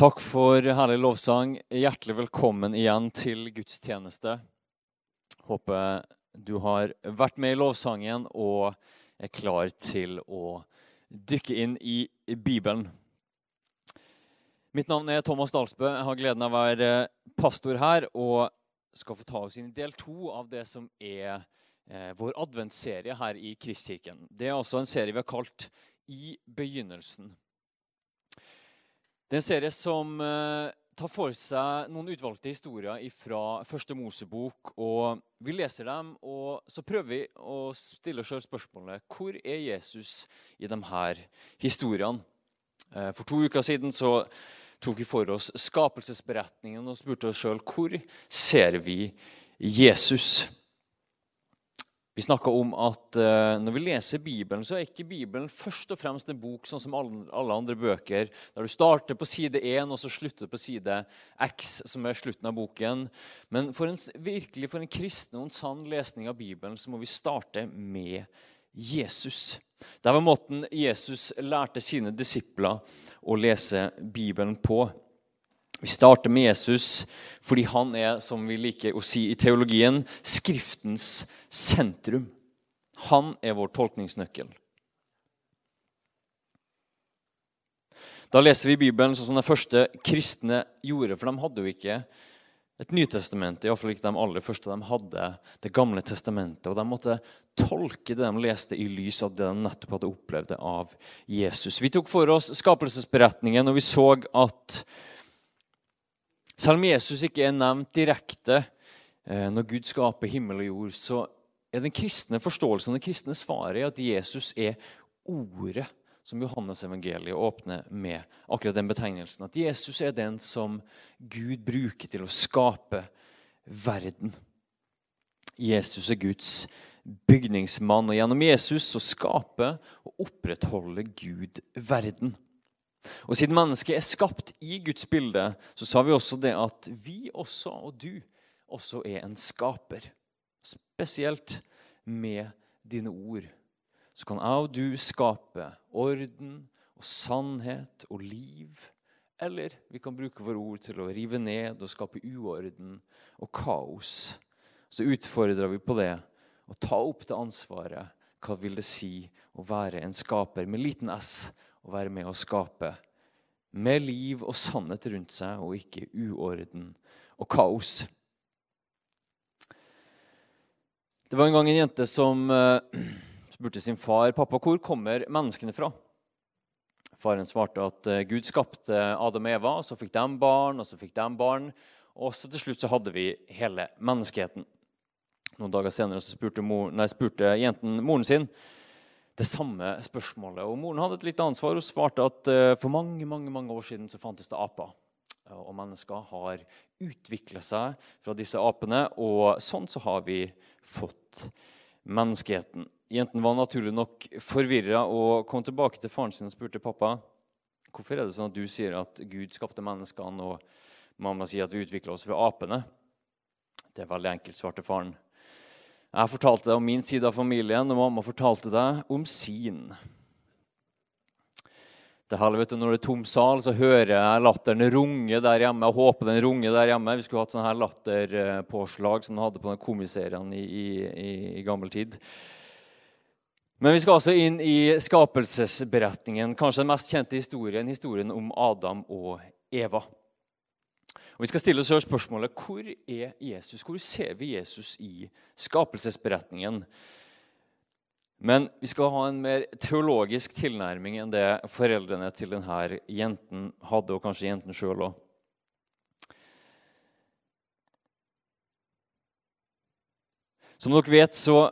Takk for herlig lovsang. Hjertelig velkommen igjen til gudstjeneste. Håper du har vært med i lovsangen og er klar til å dykke inn i Bibelen. Mitt navn er Thomas Dalsbø. Jeg har gleden av å være pastor her og skal få ta oss inn i del to av det som er eh, vår adventsserie her i Kristkirken. Det er også en serie vi har kalt I begynnelsen. Det er en serie som eh, tar for seg noen utvalgte historier fra Første Mosebok. og Vi leser dem, og så prøver vi å stille oss selv spørsmålet hvor er Jesus i de her historiene. Eh, for to uker siden så tok vi for oss skapelsesberetningen og spurte oss sjøl hvor ser vi Jesus. Vi snakka om at uh, når vi leser Bibelen, så er ikke Bibelen først og fremst en bok sånn som alle andre bøker, der du starter på side 1 og så slutter på side X, som er slutten av boken. Men for en, virkelig for en kristen og en sann lesning av Bibelen så må vi starte med Jesus. Det var måten Jesus lærte sine disipler å lese Bibelen på. Vi starter med Jesus fordi han er, som vi liker å si i teologien, Skriftens sentrum. Han er vår tolkningsnøkkel. Da leser vi Bibelen sånn som de første kristne gjorde, for de hadde jo ikke et Nytestament, iallfall ikke de aller første. De hadde Det gamle testamentet, og de måtte tolke det de leste, i lys av det de nettopp hadde opplevd av Jesus. Vi tok for oss skapelsesberetningen, og vi så at selv om Jesus ikke er nevnt direkte eh, når Gud skaper himmel og jord, så er den kristne forståelsen og det kristne svaret at Jesus er ordet som Johannes evangeliet åpner med akkurat den betegnelsen. At Jesus er den som Gud bruker til å skape verden. Jesus er Guds bygningsmann, og gjennom Jesus så skaper og opprettholder Gud verden. Og Siden mennesket er skapt i Guds bilde, så sa vi også det at vi også, og du, også er en skaper. Spesielt med dine ord. Så kan jeg og du skape orden og sannhet og liv. Eller vi kan bruke våre ord til å rive ned og skape uorden og kaos. Så utfordrer vi på det å ta opp det ansvaret. Hva vil det si å være en skaper med liten s å være med å skape med liv og sannhet rundt seg, og ikke uorden og kaos. Det var en gang en jente som uh, spurte sin far pappa, hvor kommer menneskene fra. Faren svarte at uh, Gud skapte Adam og Eva, og så fikk de barn, og så fikk de barn. Og så til slutt så hadde vi hele menneskeheten. Noen dager senere så spurte, mor, nei, spurte jenten moren sin det samme spørsmålet. Og Moren hadde et litt annet svar. Hun svarte at uh, for mange mange, mange år siden så fantes det aper. Og mennesker har utvikla seg fra disse apene, og sånn så har vi fått menneskeheten. Jenten var naturlig nok forvirra og kom tilbake til faren sin og spurte pappa hvorfor er det sånn at du sier at Gud skapte menneskene, og mamma sier at vi utvikla oss fra apene. Det er veldig enkelt, svarte faren. Jeg fortalte deg om min side av familien, og mamma fortalte deg om sin. Det her, vet du, Når det er tom sal, så hører jeg latteren runge der hjemme. Jeg håper den runger der hjemme. Vi skulle hatt sånn her latterpåslag som de hadde på den komiserien i, i, i, gammel tid. Men vi skal altså inn i skapelsesberetningen, kanskje den mest kjente historien, historien om Adam og Eva. Og Vi skal stille oss spørsmålet hvor er Jesus? Hvor ser vi Jesus i skapelsesberetningen? Men vi skal ha en mer teologisk tilnærming enn det foreldrene til denne jenten hadde, og kanskje jenten sjøl òg. Som dere vet, så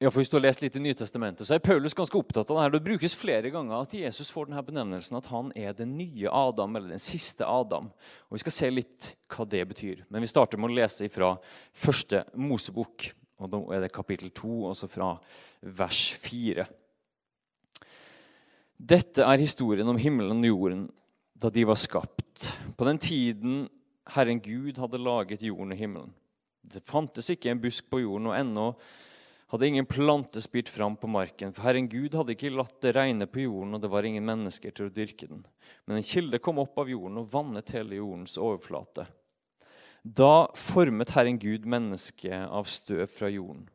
ja, for Hvis du har lest litt i Nytestamentet, så er Paulus ganske opptatt av det her. Det brukes flere ganger at Jesus får denne benevnelsen at han er den nye Adam, eller den siste Adam. Og Vi skal se litt hva det betyr. Men vi starter med å lese fra første Mosebok. og Da er det kapittel 2, altså fra vers 4. Dette er historien om himmelen og jorden da de var skapt. På den tiden Herren Gud hadde laget jorden og himmelen. Det fantes ikke en busk på jorden, og ennå hadde ingen plante spirt fram på marken, for Herren Gud hadde ikke latt det regne på jorden, og det var ingen mennesker til å dyrke den. Men en kilde kom opp av jorden og vannet hele jordens overflate. Da formet Herren Gud mennesket av støv fra jorden.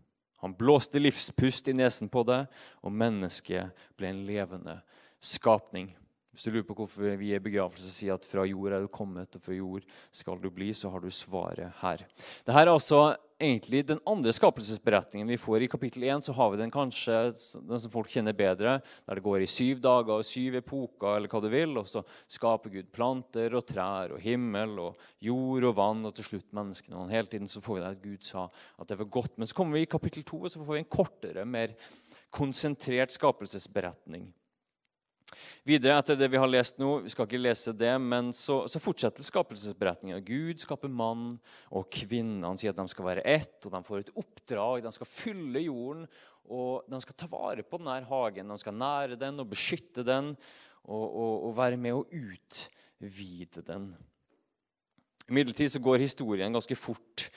Han blåste livspust i nesen på det, og mennesket ble en levende skapning. Hvis du lurer på hvorfor vi i begravelse sier at 'fra jord er du kommet, og fra jord skal du bli', så har du svaret her. Dette er altså egentlig den andre skapelsesberetningen vi får. I kapittel 1 så har vi den kanskje den som folk kjenner bedre, der det går i syv dager og syv epoker, eller hva du vil, og så skaper Gud planter og trær og himmel og jord og vann, og til slutt menneskene. Og hele tiden så får vi det at Gud sa at det var godt. Men så kommer vi i kapittel 2, og så får vi en kortere, mer konsentrert skapelsesberetning. Videre etter det vi har lest nå, vi skal ikke lese det, men så, så fortsetter skapelsesberetningen. Gud skaper mann og kvinne. Han sier at de skal være ett, og de får et oppdrag. De skal fylle jorden, og de skal ta vare på denne hagen. De skal nære den og beskytte den, og, og, og være med å utvide den. Imidlertid går historien ganske fort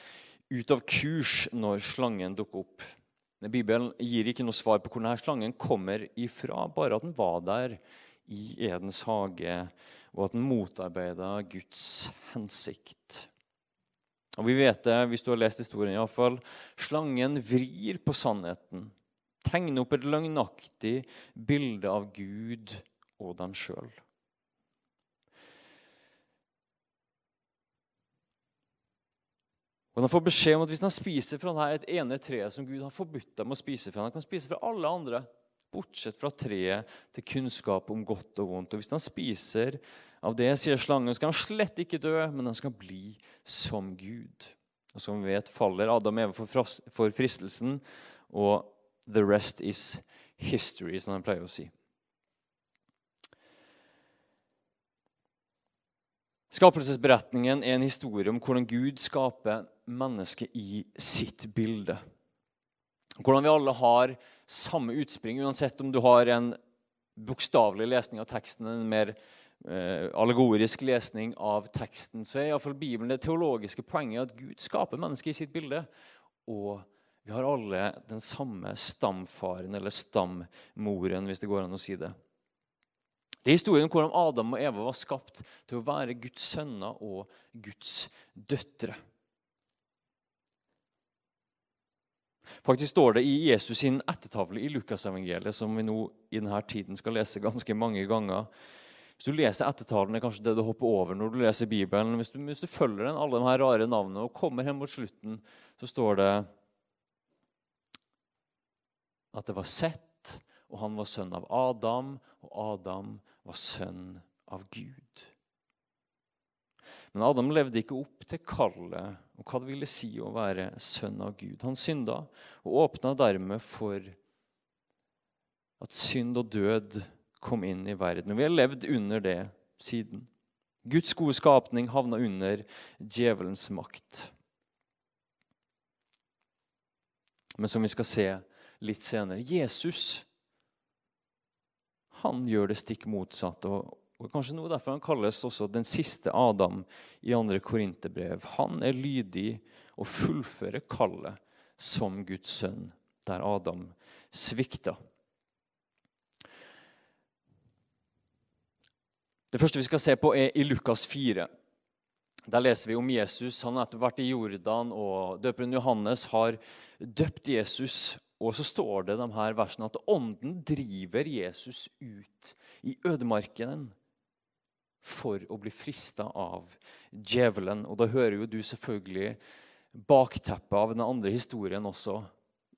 ut av kurs når slangen dukker opp. Bibelen gir ikke noe svar på hvor denne slangen kommer ifra, bare at den var der i Edens hage, og at den motarbeida Guds hensikt. Og Vi vet det, hvis du har lest historien, i alle fall, slangen vrir på sannheten. Tegner opp et løgnaktig bilde av Gud og dem sjøl. Og Han får beskjed om at hvis han spiser fra dette ene treet som Gud har forbudt dem å spise fra, han kan spise fra alle andre, bortsett fra treet til kunnskap om godt og vondt. Og Hvis han spiser av det, sier slangen, skal han slett ikke dø, men han skal bli som Gud. Og Som vi vet, faller Adam Eva for fristelsen, og the rest is history, som han pleier å si. Skapelsesberetningen er en historie om hvordan Gud skaper mennesket i sitt bilde. Hvordan vi alle har samme utspring, uansett om du har en bokstavelig lesning av teksten, en mer eh, allegorisk lesning av teksten, så er iallfall Bibelen det teologiske poenget at Gud skaper mennesket i sitt bilde. Og vi har alle den samme stamfaren, eller stammoren, hvis det går an å si det. Det er historien om hvordan Adam og Eva var skapt til å være Guds sønner og Guds døtre. Faktisk står det i Jesus sin ettertavle i Lukasevangeliet, som vi nå i denne tiden skal lese ganske mange ganger. Hvis du leser ettertalen, er kanskje det du hopper over når du leser Bibelen. Hvis du, hvis du følger den, alle de her rare navnene og kommer hen mot slutten, så står det at det var Sett, og han var sønn av Adam, og Adam var sønn av Gud. Men Adam levde ikke opp til kallet og hva det ville si å være sønn av Gud. Han synda og åpna dermed for at synd og død kom inn i verden. Vi har levd under det siden. Guds gode skapning havna under djevelens makt. Men som vi skal se litt senere Jesus han gjør det stikk motsatt. Og, og Kanskje noe derfor han kalles også den siste Adam i andre Korinterbrev. Han er lydig og fullfører kallet som Guds sønn, der Adam svikta. Det første vi skal se på, er i Lukas 4. Der leser vi om Jesus. Han har vært i Jordan, og døperen Johannes har døpt Jesus. Og så står det de her versene at ånden driver Jesus ut i ødemarken for å bli frista av djevelen. Og da hører jo du selvfølgelig bakteppet av den andre historien også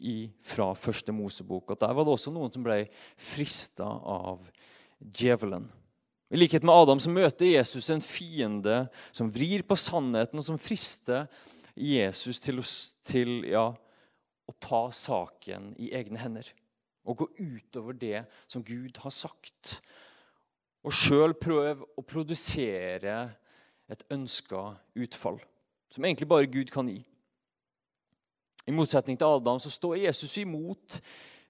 i, fra første Mosebok. At der var det også noen som ble frista av djevelen. I likhet med Adam så møter Jesus en fiende som vrir på sannheten, og som frister Jesus til, til ja, å ta saken i egne hender. Og gå utover det som Gud har sagt og sjøl prøve å produsere et ønska utfall, som egentlig bare Gud kan gi. I motsetning til Adam så står Jesus imot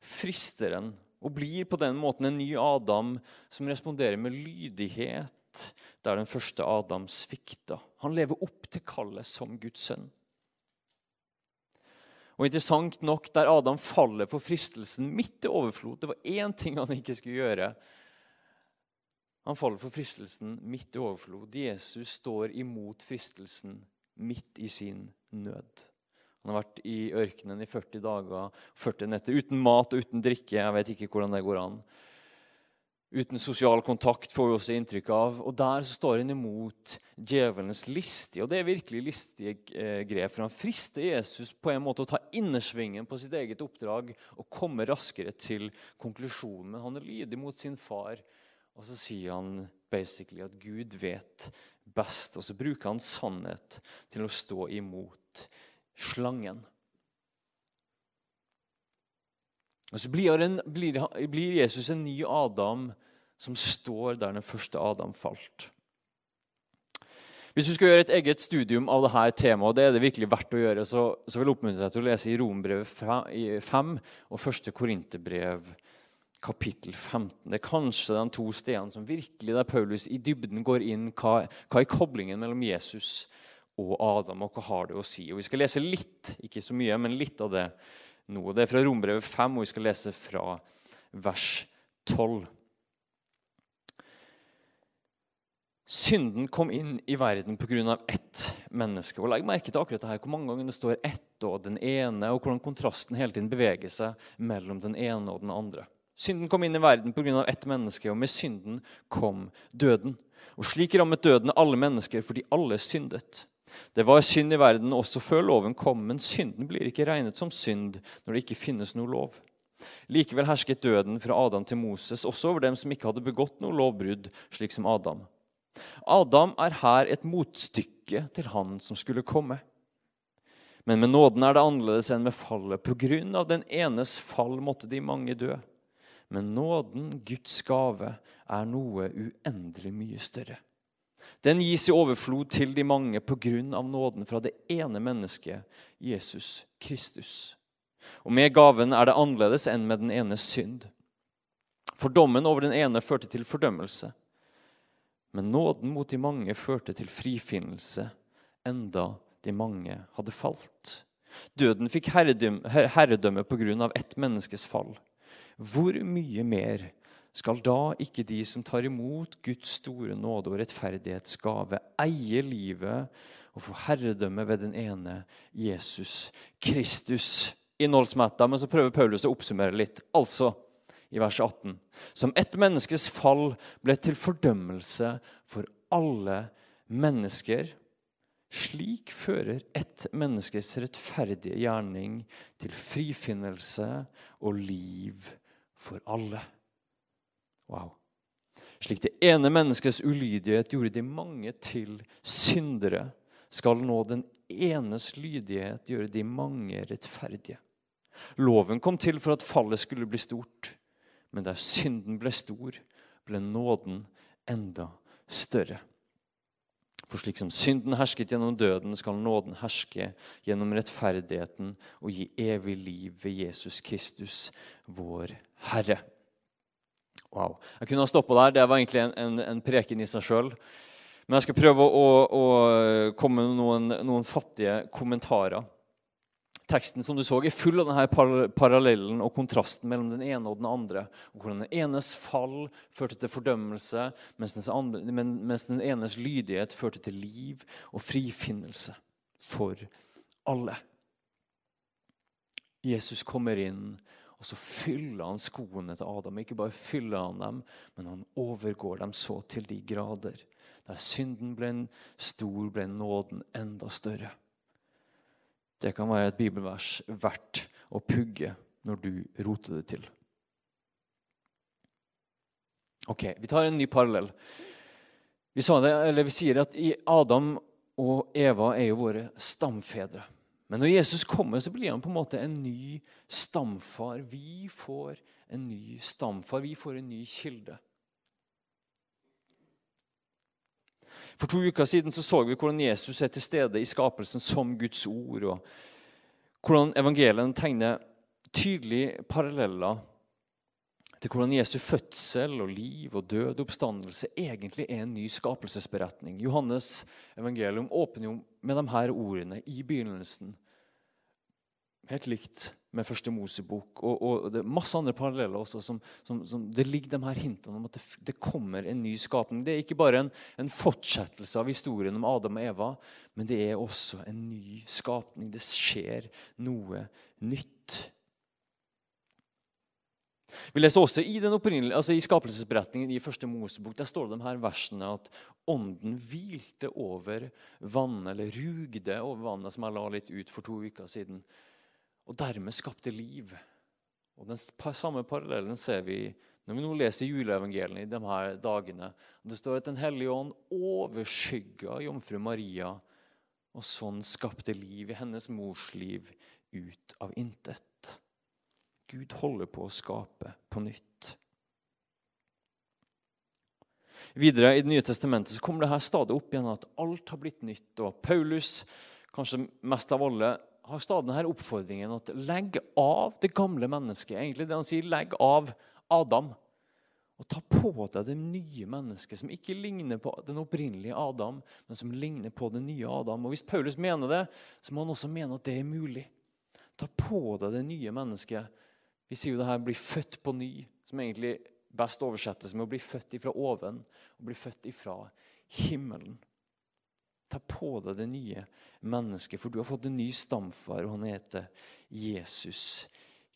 fristeren og blir på den måten en ny Adam som responderer med lydighet der den første Adam svikta. Han lever opp til kallet som Guds sønn. Og interessant nok, der Adam faller for fristelsen midt i overflod Det var én ting han ikke skulle gjøre. Han faller for fristelsen midt i overflod. Jesus står imot fristelsen midt i sin nød. Han har vært i ørkenen i 40 dager, 40 netter, uten mat og uten drikke. Jeg vet ikke hvordan det går an. Uten sosial kontakt, får vi også inntrykk av. Og Der så står han imot djevelens listige, og det er virkelig listige eh, grep. For han frister Jesus på en måte å ta innersvingen på sitt eget oppdrag og komme raskere til konklusjonen. Men han er lydig mot sin far, og så sier han basically at Gud vet best. Og så bruker han sannhet til å stå imot slangen. Og Så blir, en, blir, blir, Jesus en ny Adam som står der den første Adam falt. Hvis du skal gjøre et eget studium av dette temaet, og det er det virkelig verdt å gjøre, så, så vil jeg oppmuntre deg til å lese i Rombrevet 5 og 1. Korinterbrev kapittel 15. Det er kanskje de to stedene som virkelig der Paulus i dybden går inn hva, hva er koblingen mellom Jesus og Adam, og hva har det å si. Og Vi skal lese litt, ikke så mye, men litt av det nå. Det er fra Rombrevet 5, og vi skal lese fra vers 12. Synden kom inn i verden pga. ett menneske. Og Legg merke til akkurat det her, hvor mange ganger det står 'ett' og 'den ene', og hvordan kontrasten hele tiden beveger seg mellom den ene og den andre. Synden kom inn i verden pga. ett menneske, og med synden kom døden. Og Slik rammet døden alle mennesker fordi alle syndet. Det var synd i verden også før loven kom, men synden blir ikke regnet som synd når det ikke finnes noe lov. Likevel hersket døden fra Adam til Moses også over dem som ikke hadde begått noe lovbrudd, slik som Adam. Adam er her et motstykke til han som skulle komme. Men med nåden er det annerledes enn med fallet. På grunn av den enes fall måtte de mange dø. Men nåden, Guds gave, er noe uendelig mye større. Den gis i overflod til de mange på grunn av nåden fra det ene mennesket, Jesus Kristus. Og med gaven er det annerledes enn med den enes synd. For dommen over den ene førte til fordømmelse. Men nåden mot de mange førte til frifinnelse, enda de mange hadde falt. Døden fikk herredømme på grunn av ett menneskes fall. Hvor mye mer skal da ikke de som tar imot Guds store nåde og rettferdighetsgave, eie livet og få herredømme ved den ene Jesus Kristus? Innholdsmetta, men så prøver Paulus å oppsummere litt. Altså, i vers 18. Som ett menneskes fall ble til fordømmelse for alle mennesker. Slik fører ett menneskes rettferdige gjerning til frifinnelse og liv for alle. Wow. Slik det ene menneskets ulydighet gjorde de mange til syndere, skal nå den enes lydighet gjøre de mange rettferdige. Loven kom til for at fallet skulle bli stort, men der synden ble stor, ble nåden enda større. For slik som synden hersket gjennom døden, skal nåden herske gjennom rettferdigheten og gi evig liv ved Jesus Kristus, vår Herre. Wow. Jeg kunne ha stoppa der. Det var egentlig en, en, en preken i seg sjøl. Men jeg skal prøve å, å komme med noen, noen, fattige kommentarer. Teksten som du så, er full av denne parallellen og kontrasten mellom den ene og den andre. Og hvordan den enes fall førte til fordømmelse, mens andre, mens den enes lydighet førte til liv og frifinnelse for alle. Jesus kommer inn og så fyller han skoene til Adam. Ikke bare fyller han dem, men han overgår dem så til de grader. Der synden ble en stor, ble nåden enda større. Det kan være et bibelvers verdt å pugge når du roter det til. Ok, Vi tar en ny parallell. Vi, vi sier at Adam og Eva er jo våre stamfedre. Men når Jesus kommer, så blir han på en måte en ny stamfar. Vi får en ny stamfar. Vi får en ny kilde. For to uker siden så, så vi hvordan Jesus er til stede i skapelsen som Guds ord. og Hvordan evangeliene tegner tydelige paralleller til hvordan Jesu fødsel og liv og død og oppstandelse egentlig er en ny skapelsesberetning. Johannes evangelium åpner jo med de her ordene i begynnelsen. helt likt med Første Mosebok. Og, og, det er masse andre paralleller også. Som, som, som, det ligger de her hintene om at det, det, kommer en ny skapning. Det er ikke bare en, en, fortsettelse av historien om Adam og Eva, men det er også en ny skapning. Det skjer noe nytt. Vi leser også I altså i skapelsesberetningen i første Mosebok der står det de her versene at ånden hvilte over vannet, eller rugde over vannet, som jeg la litt ut for to uker siden og dermed skapte liv. Og Den samme parallellen ser vi når vi nå leser juleevangeliet i de her dagene. Det står at Den hellige ånd overskygga jomfru Maria, og sånn skapte liv i hennes mors liv ut av intet. Gud holder på å skape på nytt. Videre I Det nye testamentet så kommer det her stadig opp igjen at alt har blitt nytt. og Paulus, kanskje mest av alle, har stadig denne oppfordringen at legg av det gamle mennesket. Egentlig det han sier, legg av Adam. Og ta på deg det nye mennesket, som ikke ligner på den opprinnelige Adam, men som ligner på det nye Adam. Og Hvis Paulus mener det, så må han også mene at det er mulig. Ta på deg det nye mennesket. Vi sier jo det her 'bli født på ny', som egentlig best oversettes med å bli født ifra oven og bli født ifra himmelen. Ta på deg det nye mennesket, for du har fått en ny stamfar, og han heter Jesus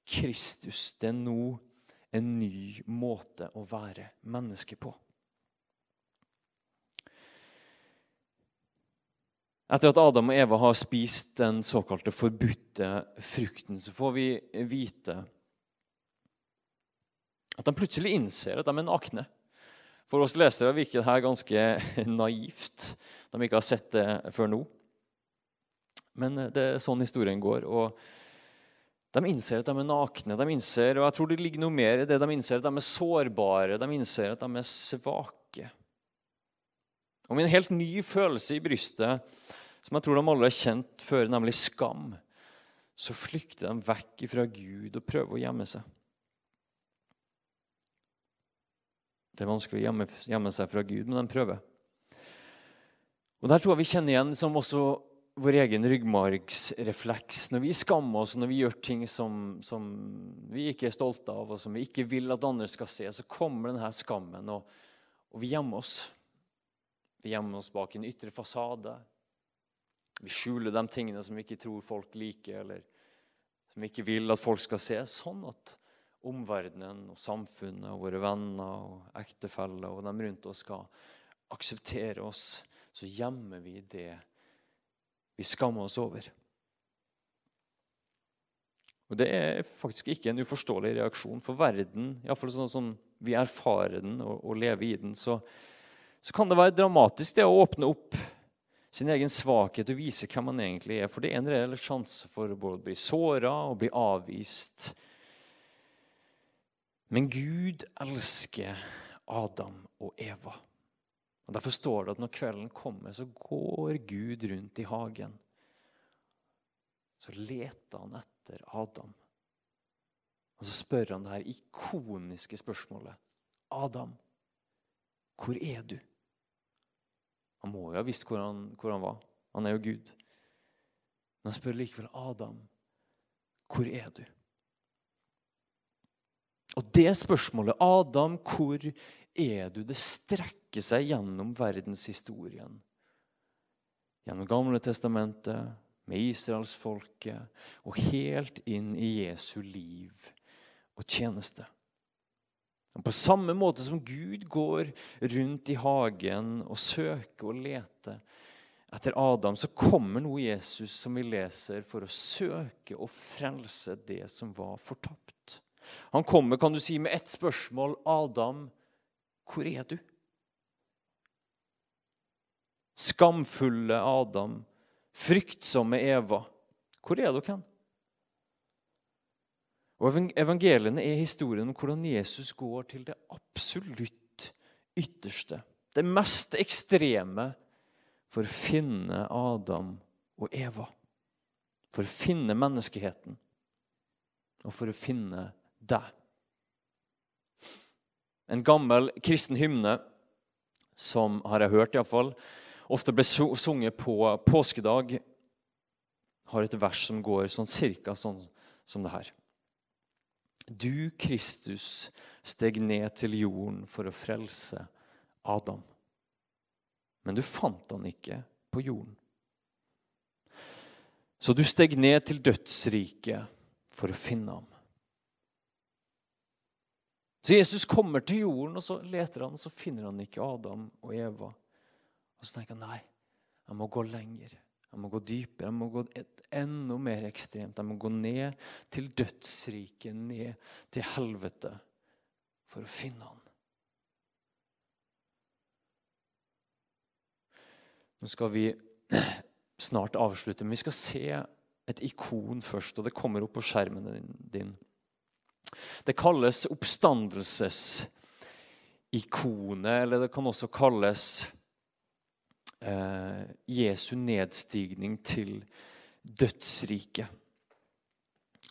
Kristus. Det er nå en ny måte å være menneske på. Etter at Adam og Eva har spist den såkalte forbudte frukten, så får vi vite at de plutselig innser at de er nakne. For oss lesere virker dette ganske naivt, de ikke har sett det før nå. Men eh, det er sånn historien går. og De innser at de er nakne, de innser, og jeg tror det ligger noe mer i det. De innser at de er sårbare, de innser at de er svake. Og med en helt ny følelse i brystet, som jeg tror de alle har kjent før, nemlig skam, så flykter de vekk fra Gud og prøver å gjemme seg. Det er vanskelig å gjemme, gjemme, seg fra Gud, men de prøver. Og Der tror jeg vi kjenner igjen som også vår egen ryggmargsrefleks. Når vi skammer oss, når vi gjør ting som, som, vi ikke er stolte av, og som vi ikke vil at andre skal se, så kommer denne skammen, og, og vi gjemmer oss. Vi gjemmer oss bak en ytre fasade. Vi skjuler de tingene som vi ikke tror folk liker, eller som vi ikke vil at folk skal se. Sånn at omverdenen og samfunnet og våre venner og ektefeller og dem rundt oss skal akseptere oss, så gjemmer vi det vi skammer oss over. Og Det er faktisk ikke en uforståelig reaksjon. For verden, iallfall sånn som vi erfarer den og, og lever i den, så, så, kan det være dramatisk det å åpne opp sin egen svakhet og vise hvem man egentlig er. For det er en reell sjanse for å bli såra og bli avvist men Gud elsker Adam og Eva. Og Derfor står det at når kvelden kommer, så går Gud rundt i hagen. Så leter han etter Adam. Og så spør han det her ikoniske spørsmålet. Adam, hvor er du? Han må jo ha visst hvor han, hvor han var. Han er jo Gud. Men han spør likevel Adam, hvor er du? Og det spørsmålet, Adam, hvor er du? Det strekker seg gjennom verdenshistorien. Gjennom Gamle testamentet, med israelsfolket og helt inn i Jesu liv og tjeneste. På samme måte som Gud går rundt i hagen og søker og leter etter Adam, så kommer nå Jesus, som vi leser, for å søke og frelse det som var fortapt. Han kommer kan du si, med ett spørsmål. 'Adam, hvor er du?' Skamfulle Adam, fryktsomme Eva. Hvor er dere hen? Og Evangeliene er historien om hvordan Jesus går til det absolutt ytterste, det mest ekstreme, for å finne Adam og Eva. For å finne menneskeheten og for å finne deg. En gammel kristen hymne som har jeg hørt iallfall, ofte ble sunget på påskedag. har et vers som går sånn cirka sånn som det her. Du, Kristus, steg ned til jorden for å frelse Adam. Men du fant han ikke på jorden. Så du steg ned til dødsriket for å finne ham. Så Jesus kommer til jorden, og så leter han, og så finner han ikke Adam og Eva. Og så tenker han nei, jeg må gå lenger. Jeg må gå dypere, jeg må gå enda mer ekstremt. Jeg må gå ned til dødsriket, ned til helvete, for å finne han. Nå skal vi snart avslutte, men vi skal se et ikon først, og det kommer opp på skjermen din. Det kalles oppstandelsesikonet, eller det kan også kalles eh, Jesu nedstigning til dødsriket.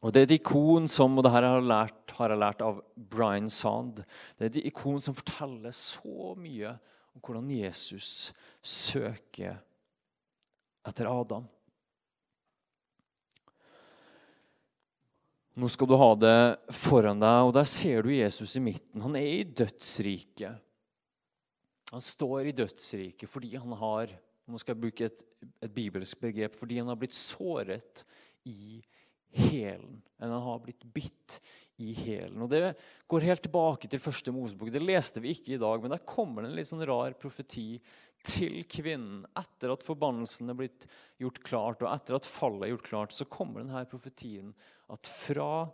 Og Det er et ikon som og det her har lært, har jeg lært av Brian Sand, det er et ikon som forteller så mye om hvordan Jesus søker etter Adam. Nå skal du ha det foran deg, og der ser du Jesus i midten. Han er i dødsriket. Han står i dødsriket fordi han har nå skal jeg bruke et, et bibelsk begrep fordi han har blitt såret i hælen. Han har blitt bitt i hælen. Det går helt tilbake til første Mosebok. Det leste vi ikke i dag, men der kommer det en litt sånn rar profeti til kvinnen. Etter at forbannelsen er blitt gjort klart, og etter at fallet er gjort klart, så kommer denne profetien at fra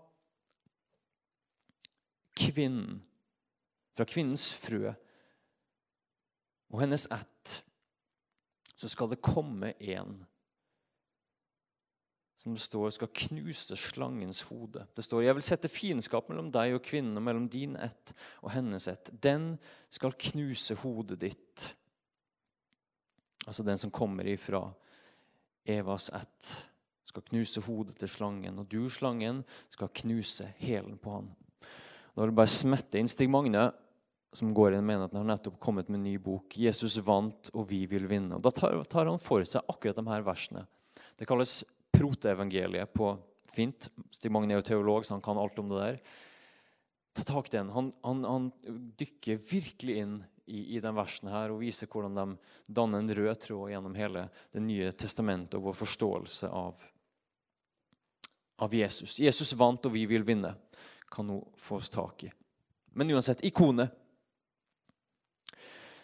kvinnen, fra kvinnens frø og hennes ett, så skal det komme en som det står skal knuse slangens hode. Det står jeg vil sette fiendskap mellom deg og kvinnen og mellom din ett og hennes ett. Den skal knuse hodet ditt. Altså den som kommer ifra Evas ett, skal knuse hodet til slangen. Og du, slangen, skal knuse hælen på han. Da vil jeg bare smette inn Stig Magne som går inn og mener at han har nettopp kommet med en ny bok. 'Jesus vant, og vi vil vinne'. Og Da tar, tar han for seg akkurat de her versene. Det kalles proteevangeliet på fint. Stig Magne er jo teolog, så han kan alt om det der. Ta tak i den. Han, han, han, dykker virkelig inn i, i de versen her og viser hvordan de danner en rød tråd gjennom hele Det nye testamentet og vår forståelse av, av Jesus. Jesus vant, og vi vil vinne, kan nå oss tak i. Men uansett, ikonet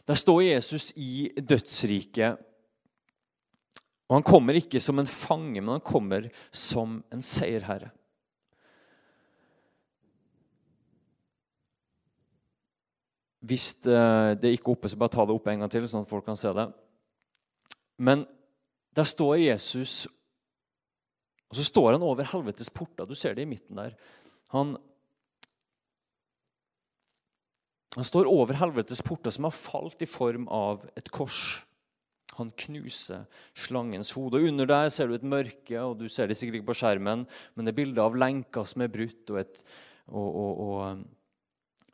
der står Jesus i dødsriket. Og Han kommer ikke som en fange, men han kommer som en seierherre. Hvis det er ikke er oppe, så bare ta det opp en gang til, sånn at folk kan se det. Men der står Jesus, og så står han over helvetes porter. Du ser det i midten der. Han Han står over helvetes porter, som har falt i form av et kors. Han knuser slangens hode. Og Under der ser du et mørke, og du ser det sikkert ikke på skjermen, men det er bilde av lenker som er brutt, og et, og, og, og, eh,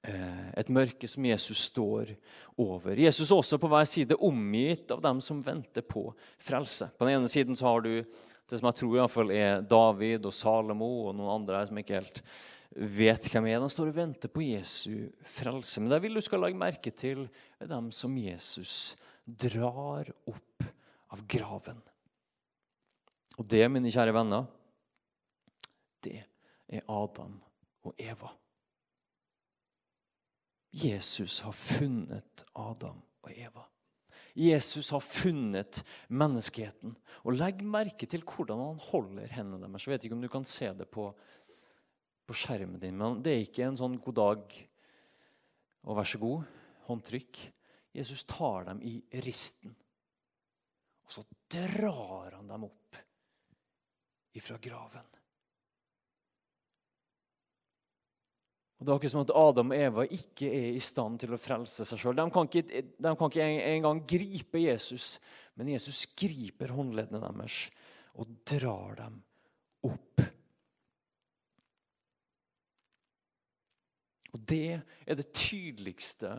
et mørke som Jesus står over. Jesus er også på hver side omgitt av dem som venter på frelse. På den ene siden så har du det som jeg tror i fall er David og Salomo og noen andre her som ikke helt vet hvem er. De står og venter på Jesu frelse. Men det vil du skal legge merke til, er dem som Jesus drar opp av graven. Og det, mine kjære venner, det er Adam og Eva. Jesus har funnet Adam og Eva. Jesus har funnet menneskeheten. Og Legg merke til hvordan han holder hendene deres. Jeg vet ikke om du kan se det på på skjermen din. Men det er ikke en sånn 'god dag' og 'vær så god' håndtrykk. Jesus tar dem i risten, og så drar han dem opp ifra graven. Og Det er akkurat som at Adam og Eva ikke er i stand til å frelse seg sjøl. De kan ikke, de kan ikke engang gripe Jesus, men Jesus griper håndleddene deres og drar dem opp. Og Det er det tydeligste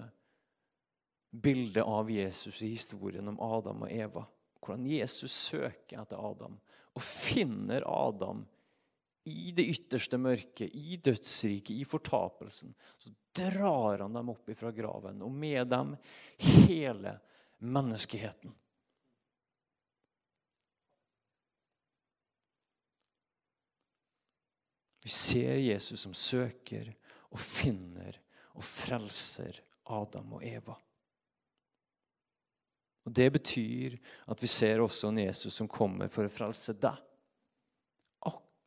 bildet av Jesus i historien om Adam og Eva. Hvordan Jesus søker etter Adam og finner Adam i det ytterste mørket, i dødsriket, i fortapelsen. Så drar han dem opp ifra graven, og med dem hele menneskeheten. Vi ser Jesus som søker og finner og frelser Adam og Eva. Og Det betyr at vi ser også en Jesus som kommer for å frelse deg.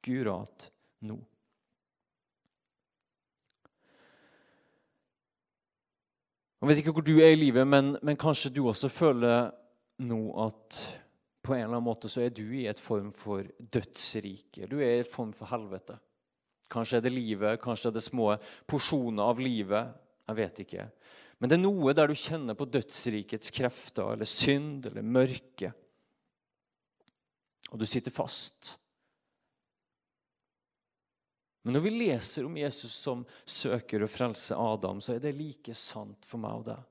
Akkurat nå. Jeg vet ikke hvor du er i livet, men, men kanskje du også føler nå at på en eller annen måte så er du i et form for dødsrike. Du er i et form for helvete. Kanskje er det livet, kanskje er det små porsjoner av livet. Jeg vet ikke. Men det er noe der du kjenner på dødsrikets krefter eller synd eller mørke. Og du sitter fast. Men når vi leser om Jesus som søker å frelse Adam, så er det like sant for meg og deg.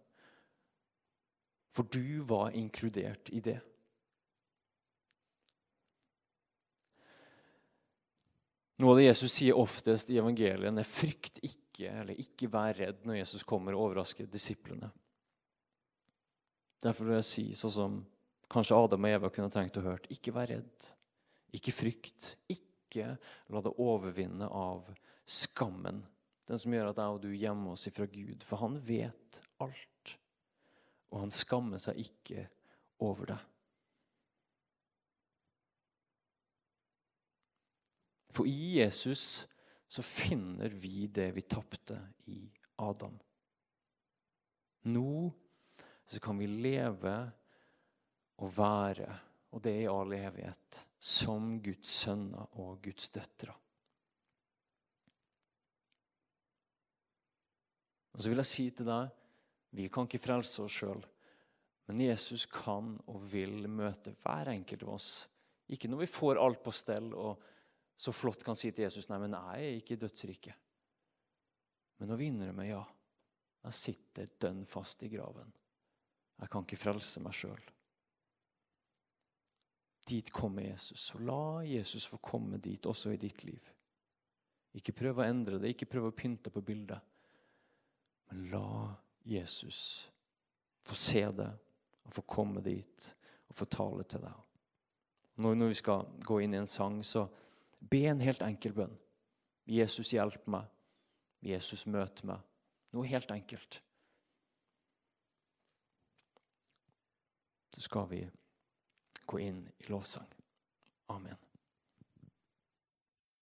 For du var inkludert i det. Noe av det Jesus sier oftest i evangeliet er 'frykt ikke', eller 'ikke vær redd' når Jesus kommer og overrasker disiplene. Derfor vil jeg si sånn som kanskje Adam og Eva kunne trengt å høre, Ikke vær redd. Ikke frykt. Ikke la det overvinne av skammen. Den som gjør at jeg og du gjemmer oss ifra Gud. For han vet alt. Og han skammer seg ikke over deg. For i Jesus så finner vi det vi tapte i Adam. Nå så kan vi leve og være, og det i all evighet, som Guds sønner og Guds døtre. Og så vil jeg si til deg vi kan ikke frelse oss sjøl, men Jesus kan og vil møte hver enkelt av oss. Ikke når vi får alt på stell og så flott kan si til Jesus nei, men jeg er ikke i dødsriket. Men når vi innrømmer ja, jeg sitter dønn fast i graven. Jeg kan ikke frelse meg sjøl. Dit kommer Jesus, og la Jesus få komme dit også i ditt liv. Ikke prøv å endre det, ikke prøv å pynte på bildet. Men la Jesus få se det og få komme dit og få tale til deg. Når, når vi skal gå inn i en sang, så Be en helt enkel bønn. Jesus, hjelp meg. Jesus, møt meg. Noe helt enkelt. Så skal vi gå inn i lovsang. Amen.